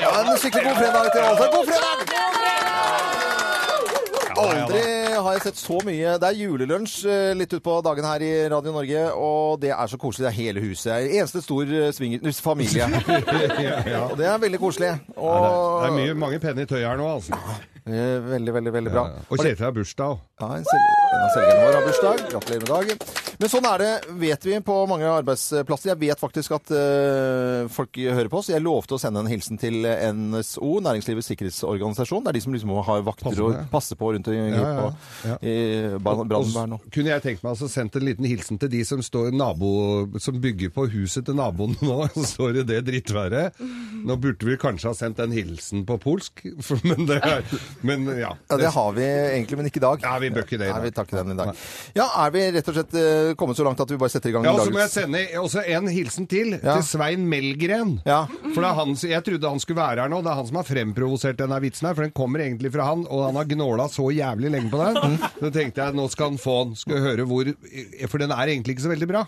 Ja, en skikkelig god fredag til alle. God fredag! Aldri har jeg sett så mye. Det er julelunsj eh, litt utpå dagen her i Radio Norge, og det er så koselig. Det er hele huset. Eneste stor swingers familie. Og det er veldig koselig. Og Det er mye, mange penner i tøyet her nå, altså. eh, veldig, veldig, veldig bra. Og Kjetil har bursdag òg. Ja, en, sel en av selgerne våre har bursdag. Gratulerer med dagen. Men sånn er det, vet vi, på mange arbeidsplasser. Jeg vet faktisk at uh, folk hører på oss. Jeg lovte å sende en hilsen til NSO, Næringslivets sikkerhetsorganisasjon. Det er de som liksom har vakter Passer og passer på rundt og Ja, ja, ja. i brann- brannvern Kunne jeg tenkt meg altså sendt en liten hilsen til de som står nabo, som bygger på huset til naboen nå, så står det det drittværet. Nå burde vi kanskje ha sendt en hilsen på polsk, men det er Men ja. Ja, det har vi egentlig, men ikke i dag. Ja, vi bør ikke det i Nei, Ja, vi tar ikke den i dag. Ja, er vi rett og slett eh, kommet så langt at vi bare setter i gang Ja, og så må jeg dagens sende også en hilsen til, Ja. til Svein Melgren. Ja. For det er han, som- jeg trodde han skulle være her nå, det er han som har fremprovosert denne vitsen her, for den kommer egentlig fra han, og han har gnåla så jævlig lenge på den. Så tenkte jeg, nå skal han få den, skal jeg høre hvor, for den er egentlig ikke så veldig bra.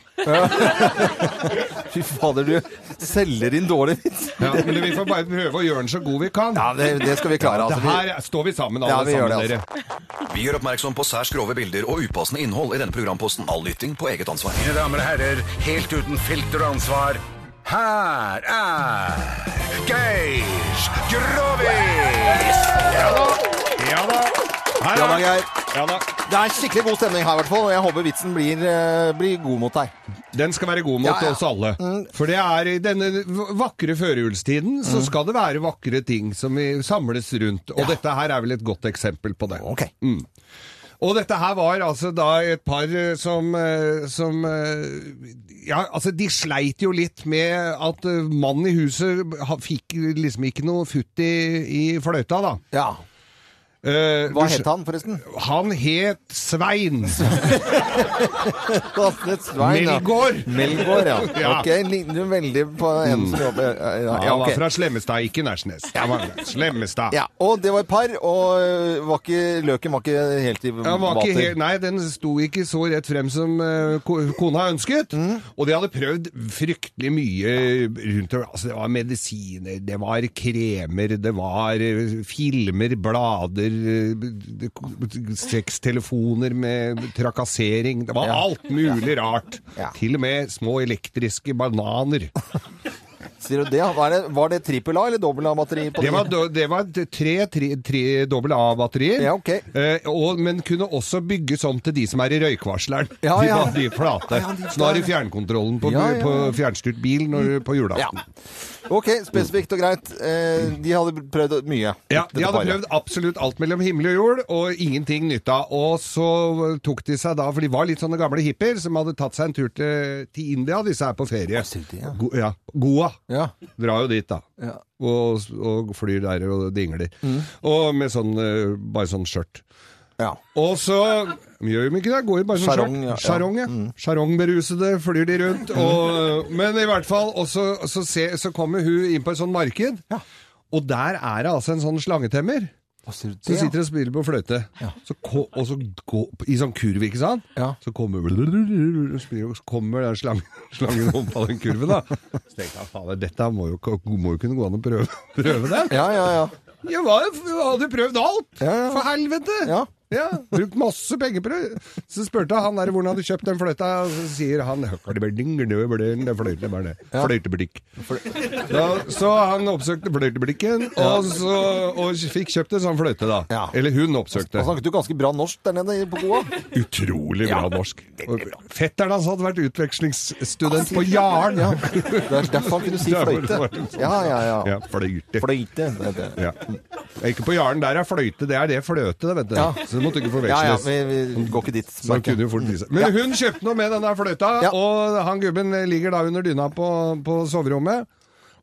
Fy fader, du selger inn dårlig vits. Ja, men vi får bare prøve å gjøre den så god vi kan. Ja, det, det skal vi klare. Det Altså. Vi- her står vi sammen, alle Ja, vi gjør sammen, det, dere. Vi gjør oppmerksom på særs grove bilder og upassende innhold i denne programposten. All lytting på eget ansvar. Mine damer og herrer, helt uten filter og ansvar, her er Geir Grovis! Ja da. Ja da. Her Ja da, Geir. Ja da. Det er skikkelig god stemning her, i hvert fall. Og jeg håper vitsen blir, eh, blir god mot deg. Den skal være god mot Ja, ja. oss alle. For det er i denne vakre førjulstiden, så skal det være vakre ting som vi samles rundt. Og dette her er vel et godt eksempel på det. Ok. Og dette her var altså da et par eh, som, eh, som eh, Ja, altså de sleit jo litt med at mannen i huset fikk liksom ikke noe futt i, i fløyta, da. Ja. Eh, Hva het han, forresten? Han het Svein. Melgård Svein, ja. Melgaard. Melgaard, ja. Ja. Ok, ligner veldig på en som jobber ja, Ja, okay. han var fra Slemmestad, ikke Nærsnes. Slemmestad. ja, Og det var et par, og øh, var ikke, løken var ikke helt i vater. nei, den sto ikke så rett frem som uh, kona ønsket. Mm. Og de hadde prøvd fryktelig mye rundt altså Det var medisiner, det var kremer, det var eh, filmer, blader, sextelefoner med trakassering. Det var alt mulig rart. Til og med små elektriske bananer. Sier du det? Var det, var det trippel A eller dobbel A-batteri Det var, det var tre, tre, tre dobbel A-batterier. Ja, okay. Eh, men kunne også bygges om til de som er i røykvarsleren. Ja, de, ja. var- de flate. Så nå har du fjernkontrollen på, på fjernstyrt bil når, på Ja. julaften. Ok, spesifikt og greit. Eh, de hadde prøvd mye. Ja, De hadde prøvd absolutt alt mellom himmel og jord, og ingenting nytta. Og så tok de seg da, for de var litt sånne gamle hippier som hadde tatt seg en tur til, til India, disse her på ferie. sier de, ja. Go, ja. Goa. Ja. Drar jo dit, da. Ja. Og, og flyr der og dingler. Mm. Og med sånn, eh, bare sånn skjørt. ja. Og så gjør de ikke det, går jo bare sånn Charong, skjørt. ja, ja. Charong, ja. Charongberusede flyr de rundt. Og, men i hvert fall, og så, så, se, så kommer hun inn på et sånt marked, Ja. og der er det altså en sånn slangetemmer. Sier det? sitter og spiller på fløyte. Så ko, og så gå, I sånn kurv, ikke sant? Ja. Så kommer, så kommer den slangen, slangen opp av den kurven, da. Så tenkte jeg, fader, dette må jo, må jo kunne gå an å prøve, prøve det. Ja, ja, ja. Jeg var, jeg hadde prøvd alt! Ja, ja. For helvete! Ja. Ja, Brukt masse penger på det. Så spurte han der hvor han hadde kjøpt den fløyta, og så sier han Fløytebutikk. Ja, så han oppsøkte fløyteblikken, og, så, og fikk kjøpt en sånn fløyte, da. Ja. Eller hun oppsøkte. Han snakket jo ganske bra norsk der nede på Goa. Utrolig bra norsk. Og Fetteren hans hadde vært utvekslingsstudent på Jaren. Ja. Det er derfor han kunne si fløyte. Ja, ja, ja. Ja, fløyte. Fløyte. det det. Ja. Ikke på Jaren, der er fløyte. Det er det fløte, det, vet du. Ja. Så det måtte ikke Ja, ja, vi, vi går ikke dit. Så han kunne jo fort vise. Men hun kjøpte noe med denne fløyta, Ja. og han gubben ligger da under dyna på, på soverommet.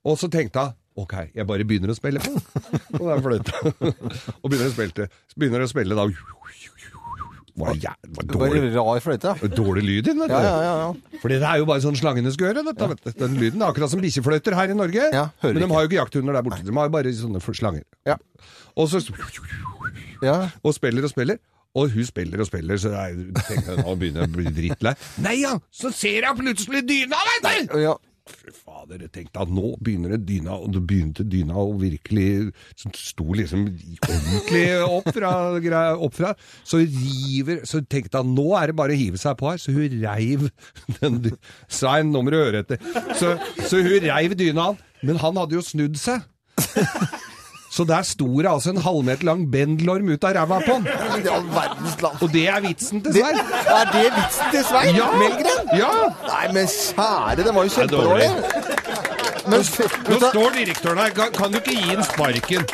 Og så tenkte hun OK, jeg bare begynner å spille og på den fløyta. og begynner å spille, begynner å spille da Var jæ- var Det var dårlig, rar fløyte. dårlig lyd i den, vet du. Ja, ja, ja. ja. Fordi det er jo bare sånn slangene skal høre, dette, vet du. Den lyden. er Akkurat som bikkjefløyter her i Norge. Ja, hører Men de ikke. har jo ikke jakthunder der borte. De har jo bare sånne slanger. Ja. Og så ja. og spiller og spiller. Og hun spiller og spiller, så jeg tenker nå begynner jeg å bli drittlei. Nei ja, så ser jeg plutselig dyna, veit du! ja. Fy fader, jeg tenkte at nå begynner det dyna, og det begynte dyna å virkelig Sto liksom ordentlig opp fra, opp fra. Så river Så tenkte han nå er det bare å hive seg på her. Så hun reiv den Svein, nå må du høre etter. Så, så hun reiv dyna, men han hadde jo snudd seg. Så der sto det altså en halvmeter lang bendelorm ut av ræva på den! Og det er vitsen til Svein. er det vitsen til Svein? Ja! Melgren? Ja! Nei, men kjære, den var jo Det kjempedårlig. Men, Nå står direktøren her. Kan, kan du ikke gi ham sparken?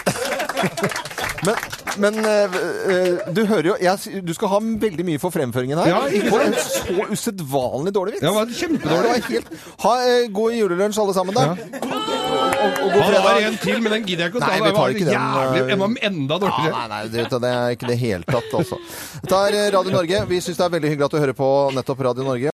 men, men eh, eh, du hører jo jeg, Du skal ha veldig mye for fremføringen her. Ja, ikke For en så usedvanlig dårlig vits. Ja, det var Det kjempedårlig. var helt, ha eh, god julelunsj, alle sammen, da. Og, og god fredag. en til, men den gidder jeg ikke å ta. Nei, vi tar ikke den, jævlig, eh, den var enda Ja, nei, nei, det, er ikke det helt tatt, altså. Dette er Radio Norge. Vi syns det er veldig hyggelig at du hører på nettopp Radio Norge.